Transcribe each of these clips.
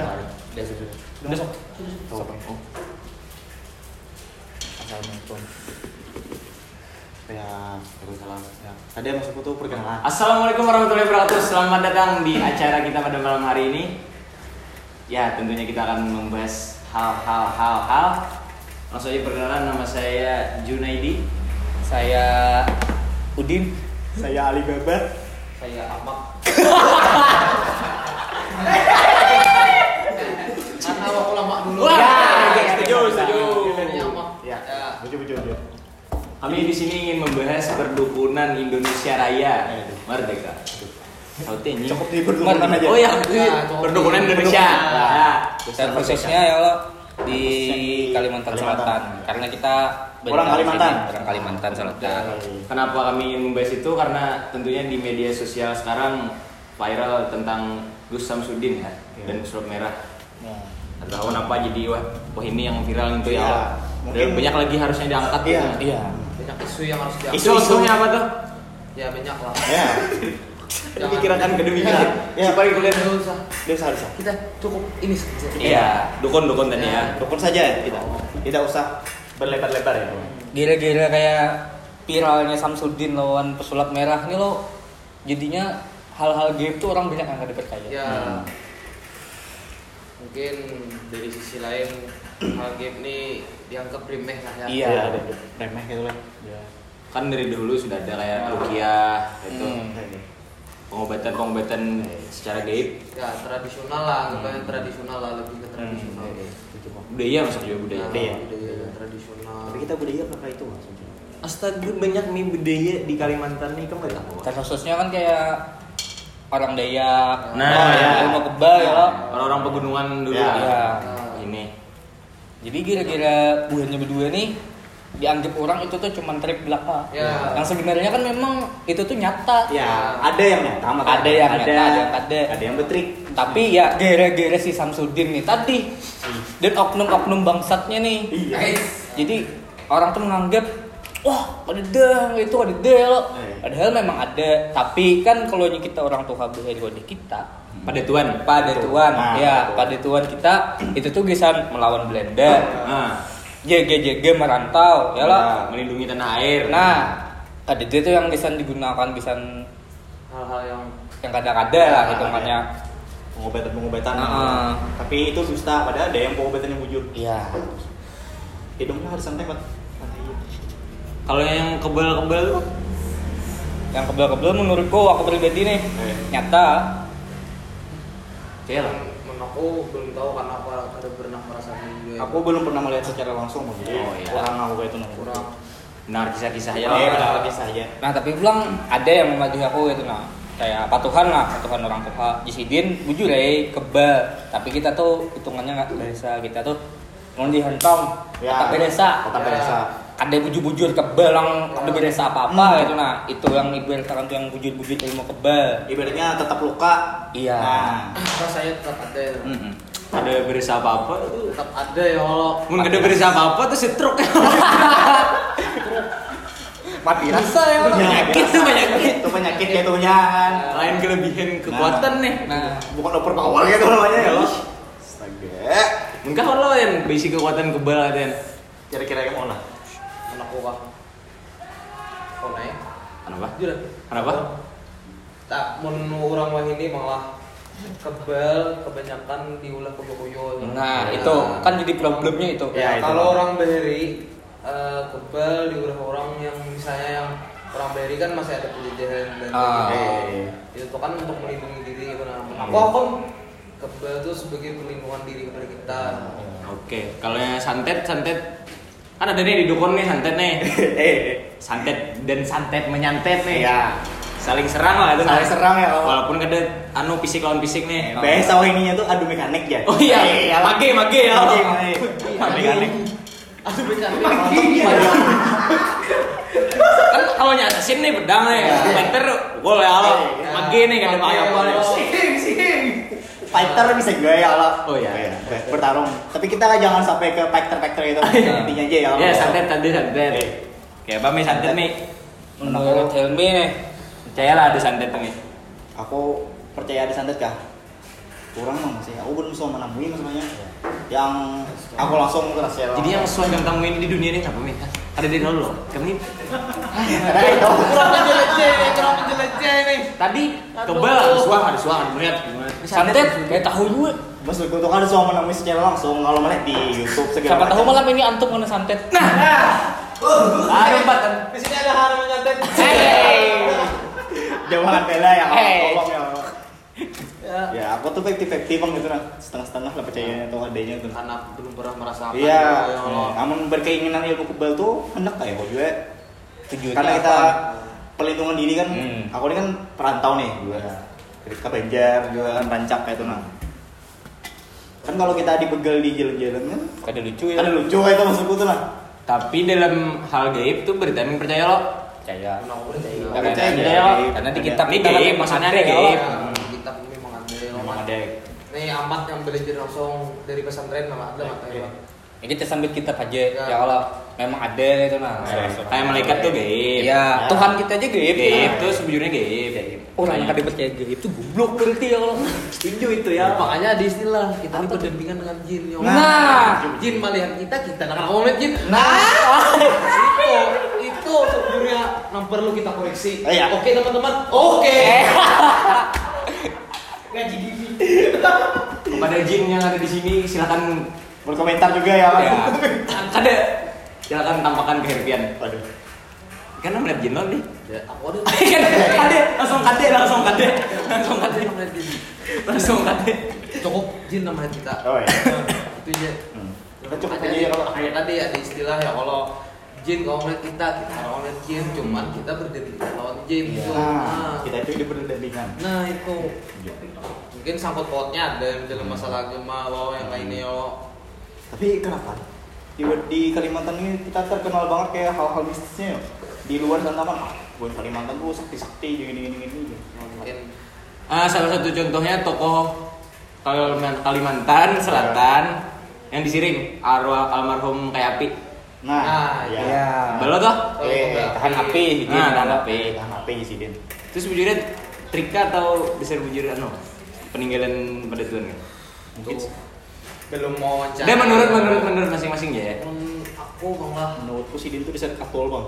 Sudah. Sok. Sok. Oh. Assalamualaikum. Ya. Ya. Tadi masuk tuh perkenalan. Assalamualaikum warahmatullahi wabarakatuh. Selamat datang di acara kita pada malam hari ini. Ya, tentunya kita akan membahas hal-hal hal-hal. Langsung aja perkenalan nama saya Junaidi. Saya Udin. Saya Ali Baba. Saya Ahmad. Karena waktu lama dulu. Wah, Ya, setuju, ya, setuju. Ini apa? Ya. Ya. Buju buju buju. Kami di sini ingin membahas perdukunan Indonesia Raya Merdeka. Anjing. Cukup di perdukunan aja. Oh ya, Ya, perdukunan Indonesia. Ya. Dan khususnya ya Allah di Kalimantan Kalimantan. Selatan. Karena kita Orang Kalimantan. sini, Orang Kalimantan Selatan. Kenapa kami ingin membahas itu? Karena tentunya di media sosial sekarang viral tentang Gus Samsudin ya Iya. dan surat merah. Atau tahu kenapa jadi wah, wah ini yang viral itu Iya. ya. Mungkin- Dan banyak lagi harusnya diangkat. Iya. gitu. Iya. Banyak isu yang harus diangkat. Isu isunya apa tuh? Ya banyak lah. Ya. Dipikirkan kedemikian. Ya. Paling kuliah Nggak usah. Dia seharusnya. Kita cukup ini saja. Iya, dukun-dukun tadi ya. Dukun saja ya kita. Tidak usah berlebar-lebar ya. Gira-gira kayak viralnya Samsudin lawan pesulap merah ini lo jadinya hal-hal gaib tuh orang banyak yang nggak dipercaya. Ya. Hmm. Mungkin dari sisi lain hal game ini dianggap remeh lah ya. Iya. Ya, ada remeh gitu lah. Ya. Kan dari dulu sudah ada kayak rukiah itu Hmm. pengobatan-pengobatan secara gaib. Ya tradisional lah, anggapnya tradisional lah lebih ke tradisional. Budaya masuk juga budaya. Nah, Budaya. budaya tradisional. Tapi kita budaya apa itu mas? Astaga banyak nih budaya di Kalimantan nih kamu tahu? Dan khususnya kan kayak orang Dayak, Nah, orang ya. ilmu kebal ya lo. Orang-orang pegunungan dulu Ya. Nah, Ini. Jadi kira-kira buahnya berdua nih dianggap orang itu tuh cuman trik belaka. Ya. Yang sebenarnya kan memang itu tuh nyata. Ya, ada yang nyata, makanya. Ada yang nyata, ada yang ada. Ada yang betrik. Tapi ya gara-gara si Samsudin nih tadi dan oknum-oknum bangsatnya nih. Iya. Guys. Jadi orang tuh menganggap wah ada dah itu ada dah lo. Eh. Padahal memang ada. Tapi kan kalau kita orang tua wadah kita Pada tuan. pada tuan Nah, ya betul. pada tuan kita itu tuh bisa melawan Belanda. Nah, JG-JG merantau ya lo. ya, melindungi tanah air. Nah, KDD itu yang bisa digunakan bisa Hal-hal yang yang kadang-kadang lah Ya, hitungannya. Pengobatan-pengobatan. Heeh. Tapi itu dusta, padahal ada yang pengobatan yang wujud. Iya. Hidungnya harus santai, Pak. Kalau yang kebal-kebal tuh Yang kebel-kebel menurutku aku pribadi nih Eh. nyata. Cel. aku belum tahu karena apa ada pernah merasakan juga. Aku belum pernah melihat secara langsung, Oh, iya. kurang aku kayak itu nunggu. kurang Benar kisah-kisah ya. Ya, benar lagi saja. Nah tapi pulang ada yang mematuhi aku gitu nah kayak patuhan lah patuhan orang tua Jisidin bujur ya kebal tapi kita tuh hitungannya nggak biasa kita tuh mau dihentong Ya. tetap beresa Tetap Ya. beresa. Ada bujur-bujur kebal yang ada beresa apa apa Hmm. gitu nah itu yang ibaratkan tuh yang bujur-bujur ilmu kebal Ibaratnya tetap luka. Iya. Nah, rasanya tetap ada ya. Mm-mm. Ada berisa apa-apa itu. tetap ada ya Allah Mun ada berisa apa-apa tuh setruk. mati rasa ya Penyakit tuh penyakit. Itu penyakit jatuhnya kan. Lain kelebihan kekuatan nih. nah Bukan over power gitu namanya ya loh. Astaga. Mungkin kalau yang basic kekuatan kebal kan. Kira-kira yang mau anakku kah oh naik Kenapa? Jujur. Kenapa? tak menurut orang wah ini malah kebal kebanyakan diulah ke bokoyo nah itu kan jadi problemnya itu Ya, itu. kalau orang Beheri eh, kebal diulah orang yang misalnya yang orang Beheri kan masih ada penjajahan dan Ah. sebagainya. itu tuh kan untuk melindungi diri karena aku aku kebal itu sebagai perlindungan diri kepada kita Oke, kalau yang santet santet kan ada nih di dukun nih santet nih. Eh, Santet dan santet menyantet nih. ya. Saling serang lah itu. Saling nah. serang ya, kalau- Walaupun ada anu fisik lawan fisik nih. Biasa wah ininya tuh adu mekanik ya. Oh iya, Eh, mage mage ya. Mage, mage. Mage. Mekanik. aduh bercanda kan kalau nyasin nih pedang nih, Iya. meter gol ya Allah. Iya. Mage nih kan apa nih. Sihing, sihing. Fighter bisa juga ya Allah. Oh iya. Bertarung. Tapi kita jangan sampai ke fighter-fighter itu. Intinya aja ya. Ya santet tadi santet. Kayak apa nih santet nih? menurut Helmi nih Percayalah ada santet nih. Aku percaya ada santet kah? kurang mah masih aku belum bisa menemui masalahnya yang aku langsung ke Rasel Jadi yang sesuai dengan kamu ini di dunia ini apa nih? Ada di nol loh. Kami ada itu Kurang menjelajah nih, kurang menjelajah nih. tadi coba ada suang, ada suang, melihat. Santet kayak tahu juga. Mas gue tuh kan bisa menemui secara langsung kalau melihat di YouTube segala Siapa tahu malam ini antum kena santet. Ada empat kan? Di sini ada harum nyantet. jauhan bela ya Hey. tolong ya Ya. ya aku tuh fifty fifty bang gitu nah setengah-setengah lah percayanya tuh adanya tuh Karena belum pernah merasakan. iya ya Allah. namun berkeinginan ilmu kebal tuh hendak kayak kok juga Tujuannya karena kita apa? pelindungan diri kan Hmm. aku ini kan perantau nih juga ke Banjar juga kan rancak kayak itu nah kan kalau kita dibegal di jalan-jalan kan Kada lucu ya. ada lucu kayak itu maksudku tuh nah Tapi dalam hal gaib tuh berita yang percaya lo. Percaya. Nah, ya. Karena Percaya, ada- ya. karena di kitab Ini gaib, maksudnya ada gaib. Ya, Kita memang ada. Memang ada. Nih amat yang belajar langsung dari pesantren nama ada mata ya. Ya, kita sambil kitab aja. Ya. Ya Allah, memang ada itu nah. Kayak malaikat tuh gaib. Iya, Tuhan kita aja gaib. Gaib tuh sebujurnya gaib. Orang yang kada percaya gaib itu goblok berarti ya Allah. setuju itu ya Makanya ada istilah kita ini berdampingan dengan jin ya. Nah. jin melihat kita, kita nak ngomong lihat jin. Nah. itu itu sebenarnya yang perlu kita koreksi. Oh, iya. Oke teman-teman. Oke. ngaji diri Kepada jin yang ada di sini silakan berkomentar juga ya ya. Kada silakan tampakkan kehadiran. waduh Karena melihat jin nih. Ya, aku ada. kan kade langsung kade langsung kade langsung kade Jin melihat jin. langsung kade Cukup jin nama kita. oh ya itu aja. Hmm. Kita cukup ya kalau kayak tadi ada istilah ya kalau jin kalau melihat kita, kita kalau melihat jin, cuman kita berdampingan lawan jin Iya. gitu. nah Nah, kita itu hidup berdampingan nah itu mungkin sangkut pautnya ada dalam masalah agama lo yang lainnya lo. tapi kenapa di, di Kalimantan ini kita terkenal banget kayak hal-hal mistisnya ya. di luar sana kan ah, bukan Kalimantan tuh sakti-sakti gini gini gini gini Mungkin Ah, salah satu contohnya tokoh Kaliman- Kalimantan Selatan yang disiring arwah almarhum kayak api. nah, Nah, ya Iya. Balo toh? eh Tahan api, gitu. Nah, tahan api. tahan api sih Din Terus bujurnya trika atau besar bujur anu peninggalan pada Tuhan kan? mungkin Tuh. Belum mau wawancara. Dan menurut menurut menurut masing-masing ya. Hmm, aku malah menurutku si Din tuh bisa katul bang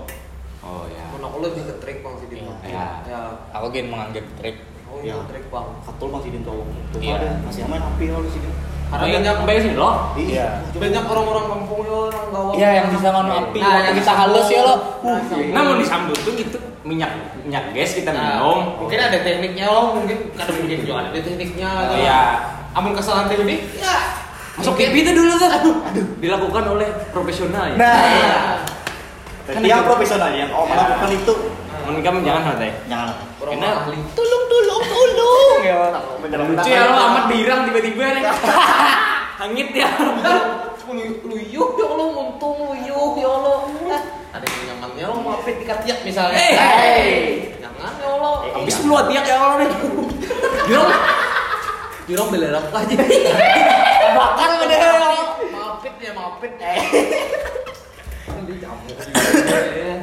Oh ya. menurut aku lebih ke trik bang sih Din. Iya. Ya. Ya, Aku gini menganggap trik. oh Iya. trik bang. katul bang si Din tuh Iya. ada masih main api kalau si Din Karena Banyak banyak sih lo. iya banyak orang-orang kampung ya orang gawang. Iya, yang bisa nganu api. Nah, yang kita halus ya lo. Nah, Namun disambut tuh gitu minyak minyak gas kita Nah, minum. mungkin ada tekniknya loh, mungkin kadang mungkin juga ada tekniknya. Oh, iya. Amun kesalahan teknik, ya. Masuk pipi itu dulu tuh. Dilakukan oleh profesional ya. Nah. Iya. Berarti yang profesional yang oh melakukan itu Mun kamu jangan hati. jangan Karena- ahli. Tolong, tolong, tolong. Ya Allah. Lucu ya lo amat birang tiba-tiba nih. Hangit ya. Luyuh ya Allah, untung luyuh ya Allah. Ah, Ada yang nyamannya lo maafin di katiak misalnya. Hey, hey. Jangan ya Allah. Habis lu tiak ya Allah nih. Birang. Birong belerap aja. Bakar udah. Maafin ya, maafin. Ini Eh.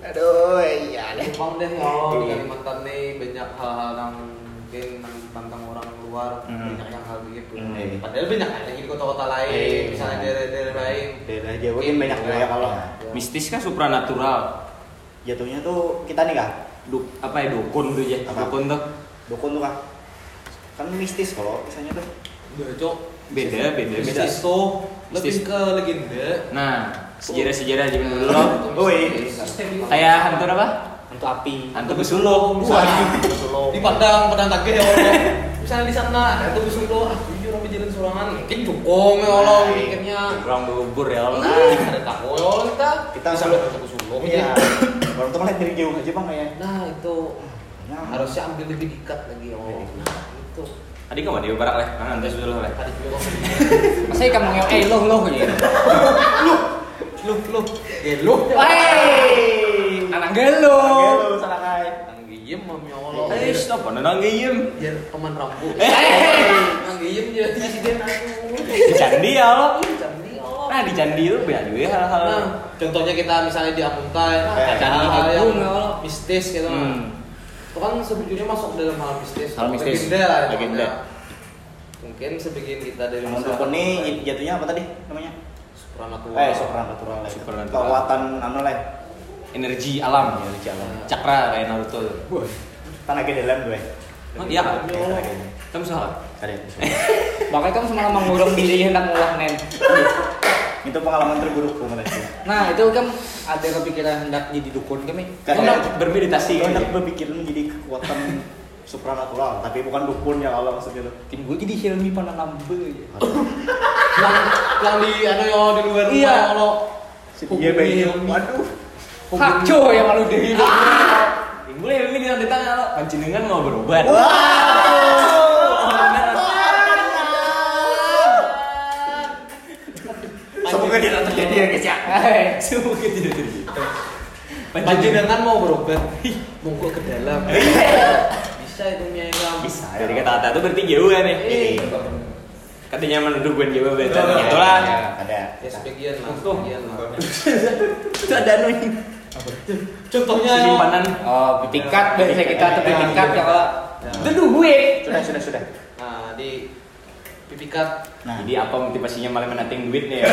aduh iya deh Bang deh ya Allah, di Kalimantan nih banyak hal-hal yang mungkin tentang orang luar Hmm. banyak yang hal begitu. Hmm. Padahal banyak lagi di kota-kota lain, Eh, misalnya daerah-daerah lain. daerah Jawa kan banyak juga ya kalau Mistis kan supranatural. jatuhnya tuh kita nih kah Duk, apa ya dukun tuh ya? Apa? Dukun tuh dukun tuh kah kan mistis kalau misalnya tuh Udah, Cok. beda beda beda. Tuh lebih ke legenda. Nah, sejarah-sejarah zaman dulu lo oh iya kayak hantu apa? Untuk api. Hantu besulung. Misalnya, di Padang, Padang Tagih ya Allah. Misalnya di sana ada tuh Solo, ah jujur orang jalan surangan, mungkin cukong ya Allah Nah, mikirnya. Kurang bubur ya Allah. Ada tahu ya Allah kita. Kita bisa sampai- lihat ke Solo iya ya. baru tuh ngeliat dari jauh aja bang kayak Nah itu Nah, harusnya ambil lebih dekat lagi ya Allah. Nah itu. Tadi kamu di barak leh, kan nanti sudah leh. Tadi juga Masa kamu ngel eh loh loh gitu. lu lu gelo. Hei, anak gelo. Gelo, salah kai. Nanggiem mam ya Allah. Eh, stop, mana nanggiem? Biar teman rambut. Eh, Nanggiem jadi presiden aku. di candi ya Allah. Candi ya. Nah, di candi itu banyak juga hal-hal. Nah, contohnya kita misalnya di Amuntai, Eh, ada hal-hal yang ya mistis gitu. Hmm. Itu kan sebetulnya masuk dalam hal mistis. Hal mistis, Legenda lah itu legenda. ada. mungkin sebagian kita dari masyarakat lain. jatuhnya apa tadi namanya? supranatural Eh, supernatural. lah. Supernatural. Kekuatan anu lah. Energi alam. Energi alam. Cakra kayak Naruto. Tenaga dalam gue. Oh, iya kan? Kamu salah. Ada. Makanya kamu semalam mengurung diri hendak mengolah nen. Itu pengalaman terburukku menurutku. Nah itu kan ada kepikiran hendak jadi dukun kami. Karena Hendak bermeditasi. Gue hendak berpikir menjadi kekuatan supranatural, tapi bukan dukun yang Allah maksudnya tuh. Tim gue jadi Hilmi Pananambe. yang yang di anu yo di luar rumah Iya. kalau Iya bayi. Waduh. Haco yang malu deh. Boleh ini di tangan lo. Panjenengan mau berobat. Terjadi ya guys ya. Semoga tidak terjadi. panjenengan mau berobat monggo ke dalam bisa itu nyayang Bisa. Dari kata-kata itu berarti jauh kan ya. Iya. Katanya menunduk bukan jauh berarti. Iya. Itulah. Ada. ya sebagian lah sebagian lah Itu ada anu ini. contohnya yo Simpanan. Oh, tingkat biasa kita tepi tingkat ya kalau Ya. itu duit. Sudah, sudah, sudah. nah di pipikat Nah, Jadi apa motivasinya malah menating duit nih ya?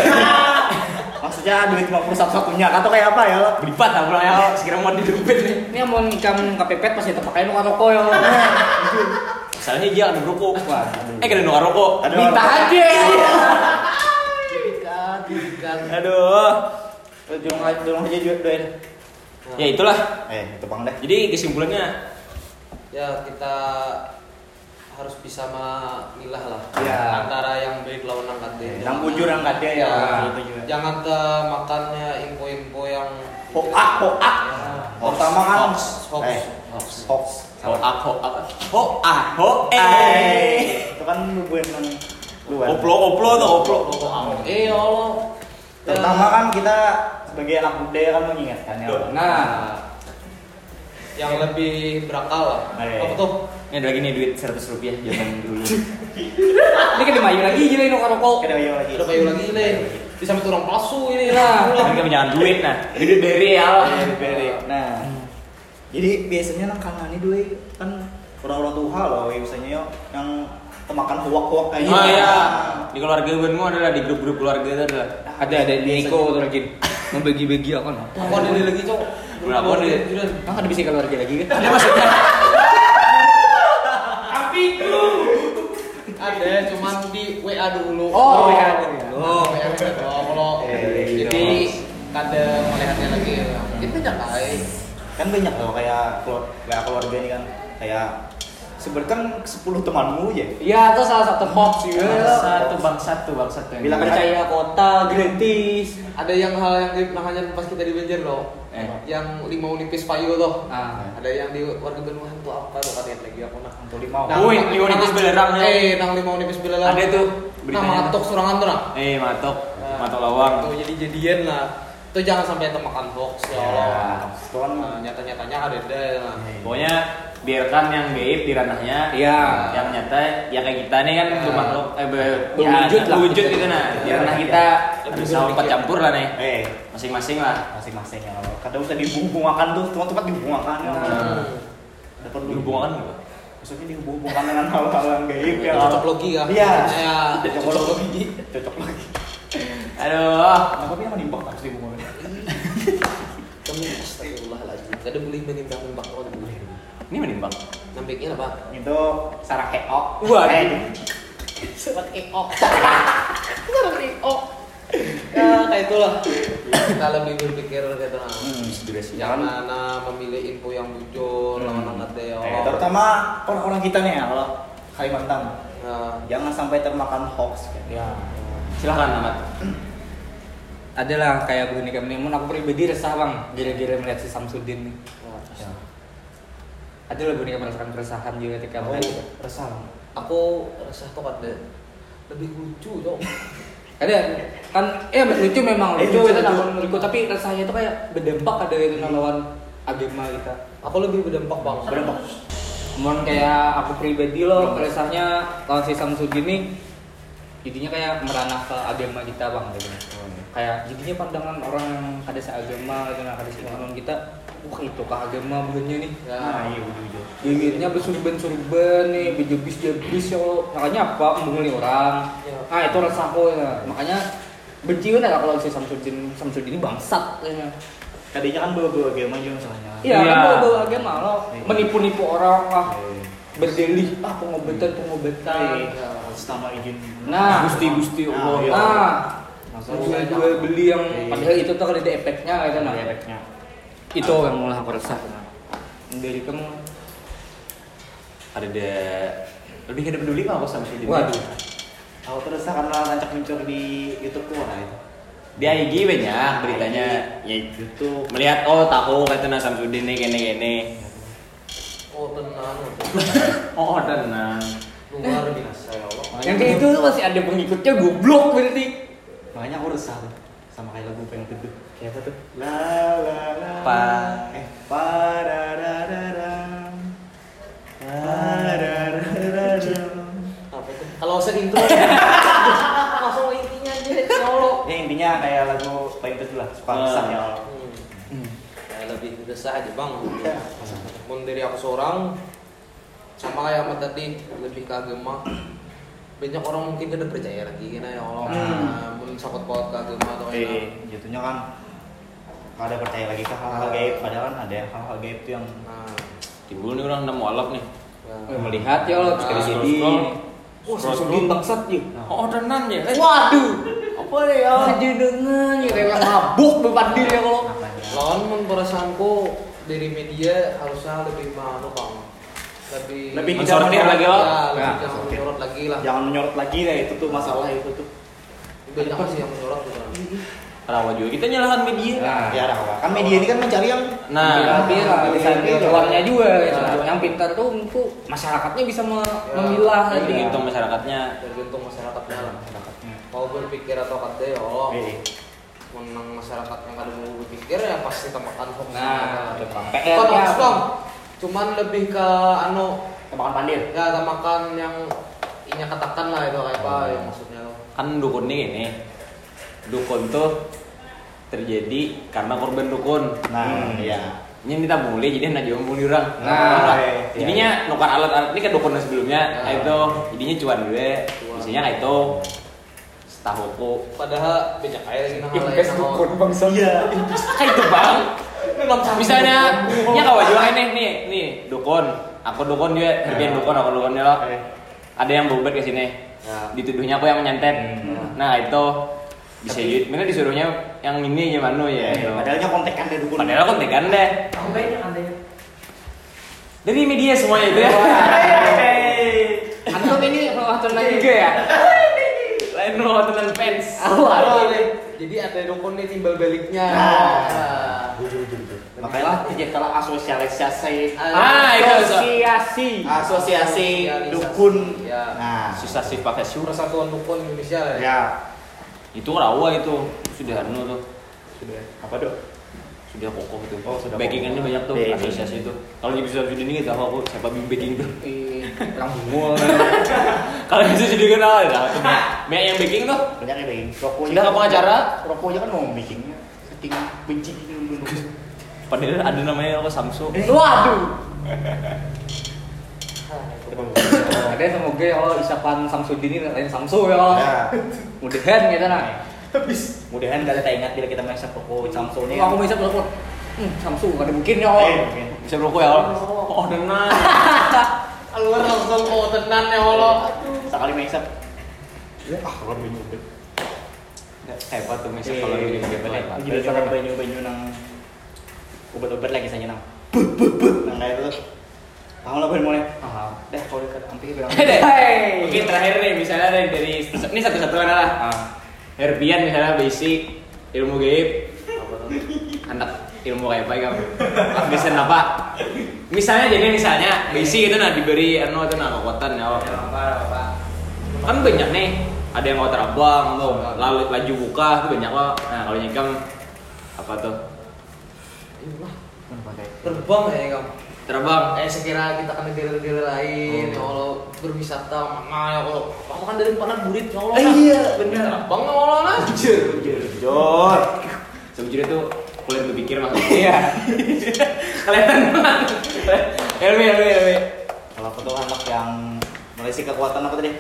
Maksudnya duit 50 satu-satunya atau kayak apa ya lo? Belipat lah pulang ya. Sekiranya mau didupit nih. Ini mau nikam kepepet pasti terpakai nu rokok ya. Masalahnya dia ada rokok. Waduh. Eh kena nuar rokok. Ada Minta aja. pipikat Aduh. Dulung aja, dulung aja juga doain. Ya itulah. Eh, itu bang deh. Jadi kesimpulannya ya kita harus bisa memilah lah Ya. antara yang baik lawan yang kade Yang bujur yang gak ada ya. Ya. Jangan ke makannya info-info yang Hoak, hoak. Pertama kan hoax hoax Eh, hoax hoax. ho ah ho ah ah eh. Eh, itu kan yang luar. Oplo oplo tuh oplo. eh ya Allah Pertama kan kita sebagai anak budaya kan mengingatkan ya. Nah, yang lebih berakal lah Eh. apa tuh Ini ada lagi nih duit 100 rupiah zaman dulu. ini kan dimayu lagi jadi nu rokok. Kita ayo lagi. udah kayu lagi nih bisa sampai orang palsu ini Nah. lah Kan kami jangan duit nah. Duit beri ya. Eh, beri. Nah, jadi biasanya nang kanan ini dua kan orang-orang tua loh biasanya yo yang temakan huak-huak kayak Oh gitu. iya. Di keluarga gue adalah di grup-grup keluarga itu adalah Ada ada Niko tuh lagi membagi-bagi aku no. aku ada ini lagi cok Berapa ada? Kan ada bisa keluarga lagi kan? Ada maksudnya. ada cuman di WA dulu. Oh, WA dulu. oh. WA dulu kalau Eh, jadi kada melihatnya lagi. Ya. mungkin banyak kali kan banyak loh kayak keluar, kayak keluarga ini kan kayak sebenarnya kan 10 temanmu ya Iya, itu salah satu hoax juga. Satu bang satu bang satu. Bilang percaya kota gratis. ada yang hal yang namanya pas kita di Banjar loh Eh. yang lima unipis payu tuh Ah. ada yang di warga Benuhan tuh apa tuh lihat lagi aku nak untuk lima Nah. Wih, lima unipis belerang, ya. eh nang lima unipis belerang Ada tuh nah matok surangan tuh nah Eh matok, Nah, matok lawang. tuh jadi jadian lah itu jangan sampai termakan hoax ya Allah itu kan nah, nyata-nyatanya ada ada Pokoknya biarkan yang gaib di ranahnya. Iya. Yang nyata ya kayak kita nih kan Ya. itu makhluk eh be- Berwujud ya, lah. berwujud gitu nah. Di Iya. ranah kita Lebih bisa empat campur lah nih. eh Masing-masing lah. masing-masing ya kadang usah dihubung-hubungkan tuh tempat-tempat dihubungkan ya Allah. Hmm. ada perlu Dihubungkan apa? maksudnya dihubungkan dengan hal-hal yang gaib ya cocok logi ya iya ya cocok logi cocok logi Aduh. tapi yang menimbang harus dihubungkan kamu astagfirullahaladzim ada boleh menimbang nimbang kalau boleh Ini menimbang. nambahnya apa itu sarah keok. Eh, Sobat EO. Sobat EO. Ya kayak itulah. Kita lebih berpikir gitu nah. hmm. Jangan nah, memilih info yang bujur, Hmm. lawan angkat deh. Eh, terutama orang-orang kita nih ya kalau Kalimantan Nah, jangan sampai termakan hoax kan. Ya. Silahkan Ahmad. Adalah kayak begini kami mun aku pribadi resah bang gara-gara melihat si Samsudin nih. Ya. Ada lah begini merasakan keresahan juga ketika Oh, melihat itu. resah. aku rasa tuh ada lebih lucu dong. Ada kan eh lucu memang Eh, lucu lucu, itu namun lucu tapi rasanya itu kayak berdampak ada itu lawan agama kita. Aku lebih berdampak bang. Berdampak. Cuman kayak aku pribadi loh keresahnya lawan si Samsudin nih jadinya kayak meranah ke agama kita bang gitu kayak jadinya pandangan orang yang ada seagama gitu nah ada seagama kita wah itu ke agama benernya nih Ya. Nah, iya udah udah. Bibirnya bersurban-surban nih, berjebis-jebis ya Allah. Makanya apa? Membuli orang. Ya. Ah itu resahku ya. Makanya benci kan ya kalau si Samsudin Samsudin ini bangsat kayaknya. Tadinya kan bawa-bawa agama juga masalahnya. Iya, Iya. kan bawa-bawa agama lo Iya. menipu-nipu orang ah Eh, berdelih ah pengobatan pengobatan. Ya. Atas nama izin. Nah, Gusti-gusti Nah, Allah. iya. Nah, Masalah. jual-jual beli yang Iya. padahal itu tuh kalau ada efeknya gitu nah. Ada efeknya. Itu yang mulai aku resah. Nah. Dari kamu Ada lebih ada peduli nggak aku sama si? Waduh. Aku terus karena rancak muncul di YouTube tuh nah itu. Di IG banyak beritanya ya YouTube. melihat oh tahu kata Nah Samsudin nih gini gini. Oh tenang. Oh tenang. Luar biasa ya Allah. yang kayak itu tuh masih ada pengikutnya goblok berarti. Makanya aku resah tuh sama kayak lagu pengen teduh. Kayak apa tuh? La la la. Pa. Eh, pa da da da da. Pa da da da da. Apa itu? Kalau saya intro langsung intinya aja ya Allah. Ya intinya kayak lagu pengen teduh lah. Suka Ah. resah ya Allah. Hmm. Kayak lebih resah aja bang. Ya. Mun dari aku seorang kayak sama tadi lebih ke agama. Banyak orang mungkin udah percaya lagi kan ya Allah. Hmm. Nah, mun sakot paut ke agama atau Eh, jatuhnya kan ada percaya lagi ke hal-hal gaib padahal kan ada hal-hal gaib tuh yang Nah, Timbul nih orang nemu alap nih. ya. Melihat ya lo sekali jadi. Wah, scroll. bangsat ya. Oh tenan ya. Eh, Waduh. apa nih ya? Aja dengan ya kayak mabuk bepadil ya kalau. Lawan mun perasaanku dari media harusnya lebih mana bang? Lebih Lebih tidak lagi, ya, oh. lebih Ya, jangan mensortir. menyorot lagi lah. jangan menyorot lagi deh itu tuh masalah itu tuh Banyak sih yang menyorot gitu. Rawa juga kita nyalakan media. Nah, ya ada apa kan media ini kan mencari yang Nah, Tapi lah, bisa Iya. keluarnya juga ya. Ya. Yang pintar tuh untuk masyarakatnya bisa me- Ya. memilah Iya. tadi. tergantung masyarakatnya. Tergantung masyarakatnya lah. masyarakatnya Mau berpikir atau kata ya Allah. Eh, Menang masyarakat yang kada mau berpikir ya pasti temakan hoax. Nah, itu Bang. Bukan hoax. Cuman lebih ke anu Tebakan pandir. ya temakan yang inya katakan lah itu kayak apa ya maksudnya lo. Kan dukun nih ini. Dukun tuh terjadi karena korban dukun. nah Hmm. iya Ini kita mulai jadi nak jual muli orang. Nah, iya. jadinya nukar alat-alat ini kan dukun sebelumnya, Nah. itu jadinya cuan gue. Isinya kayak itu setahuku. Padahal beda kayak gini hal Invest yang dukun bangsa. iya Kayak itu bang. Misalnya, ya kau jual nih, nih, nih, dukun. Aku dukun dia, Herbian Nah. dukun, aku dukun dia Ada yang berobat ke sini. Ya. Dituduhnya aku yang menyantet. Hmm. Nah itu bisa jadi, mana disuruhnya yang ini aja manu ya. eh, itu. padahalnya kontekan deh dukun Padahal kontekan deh. Dari media semuanya itu ya. Antum ini waktu lagi juga ya? Lain tenan fans. Awal deh. Jadi ada dukun nih timbal baliknya. Makanya terjadilah asosialisasi Ah, itu. Asosiasi. asosiasi Sosialisasi. dukun Ya. nah Susah sih pakai syur. Persatuan Dukun Indonesia lah ya. ya Itu rawa itu sudah anu tuh. sudah apa dok Sudah kokoh itu. Oh, sudah Backingannya banyak tuh Backing. asosiasi itu. Kalau jadi sudah sudah ini tahu aku siapa bimbing backing tuh. Eh, Orang bungul. Kalau bisa jadi kenal ya. Banyak yang backing tuh. banyak yang bikin rokoknya Sudah apa acara? rokoknya kan mau bikinnya saking benci Padahal ada namanya apa Samsu. Waduh. Ah, Ada semoga ya Allah isapan Samsudin ini lain Samsu ya Allah. ya Mudahan gitu nah. habis mudahan kalian tak ingat bila kita main rokok Samsung ini Aku bisa berapa? Hmm, Samsu ada mungkin ya Allah. Eh, mungkin. Bisa berokok ya Allah. Oh, tenan. Keluar langsung mau tenan ya Allah. sekali main sap ya ah keluar banyu udah Hebat tuh misal Eh, kalau ini hebat. Gila banyu-banyu nang obat-obat lagi saya nang but but but nang kayak itu tahu lah mulai ah dah kalau dekat hampir Deh. Hey. Oke terakhir nih misalnya dari, dari ini satu-satuan lah. Ah. Herbian misalnya basic ilmu gaib. Anak ilmu kayak apa kamu bisa apa misalnya jadi misalnya basic itu nah diberi anu itu nah kekuatan ya Apa? Apa? kan banyak nih. Ada yang mau terbang lalu laju buka itu banyak kok nah kalau nyekam apa tuh Kayak terbang ya kamu. Terbang. Eh sekira kita ke negara-negara lain, ya Allah berwisata mana ya Allah. Aku kan dari panah burit ya Allah. Eh, iya, bener. Bang ya Allah nah. Jujur, jujur. Jor. Sejujurnya tuh kulit berpikir maksudnya. Iya. Kelihatan banget. LW, LW, LW. Kalau aku tuh anak yang Malaysia kekuatan apa tadi?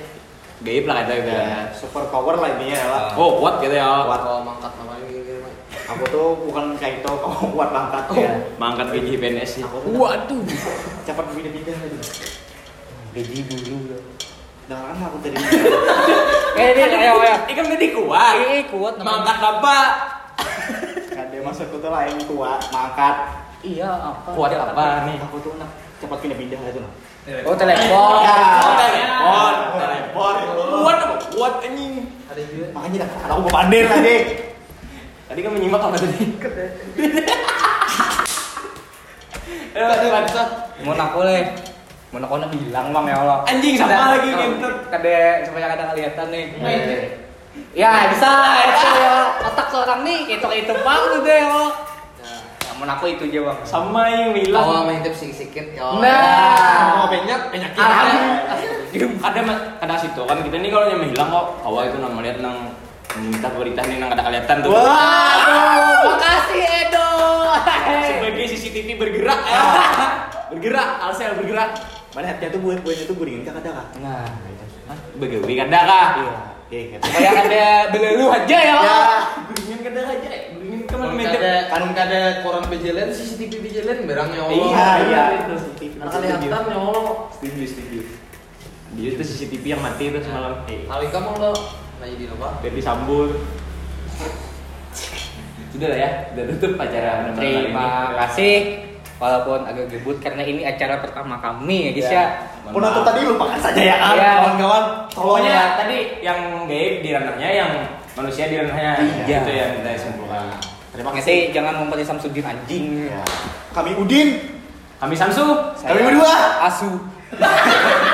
Gaib lah kata. Ya, super power lah intinya ya lah. Oh, kuat gitu ya. Kuat. Kalau mangkat namanya gitu Mah. Aku tuh bukan kayak itu, kamu kuat angkat Oh, ya. Mangkat gaji PNS tuh Waduh. cepat pindah-pindah gitu. Gaji bulu. Dengaran aku tadi. Eh, ini ayo ayo. Ikan berarti kuat. Eh, kuat namanya. Mangkat apa? Kan dia maksudku tuh lain kuat, mangkat. Iya, apa? Kuat apa nih? Aku tuh anak cepat pindah-pindah itu loh. Oh, telepon. Ya. Oh, telepon. Telepon. Kuat apa? Kuat anjing. Ada juga. Makanya dah, aku mau pandai lagi. Tadi kan menyimak apa tadi? Eh, bisa. Mau aku le. Mau aku nak bilang bang ya Allah. Anjing sama lagi gitu. Kade supaya kada kelihatan nih. Eh. Ya bisa itu ya. Otak seorang nih itu itu bang udah ya. Allah. Ya, mau aku itu aja bang. Sama yang Awal bilang. main tips sikit ya Allah. Nah. Mau banyak banyakin. Alhamdulillah. Ada ada situ kan kita nih kalau nyampe hilang kok awal itu nang melihat nang minta berita nih nang ada kelihatan tuh. Waduh, makasih Edo. Sebagai CCTV bergerak. bergerak, Alsel bergerak. Mana hatinya tuh buat buatnya tuh guringin kan ada kan? Nah, Hah? Begawi kada kah? Iya. Oke, gitu. supaya ada belelu aja ya. Allah. Guringan kada aja. Guringan ke mana Kan meja? kada kan kada koran bejelen CCTV bejelen barang ya Allah. Iya, iya. Karena kelihatan ya Allah. Setuju, setuju. Dia itu CCTV yang mati itu semalam. Eh, Kali kamu lo nah jadi apa? Jadi sambul. Sudah lah ya, udah tutup acara Terima kasih. Walaupun agak gebut karena ini acara pertama kami ya guys Ya. ya. Penonton tadi lupakan saja ya kan, Iya. kawan-kawan. Pokoknya Tolongnya. tadi yang gaib di ranahnya, yang manusia di ranahnya. Iya. Itu yang kita simpulkan. Terima Nanti kasih. jangan mempercayai Samsudin anjing. Ya. Kami Udin. Kami Samsu. Saya Kami berdua. Asu.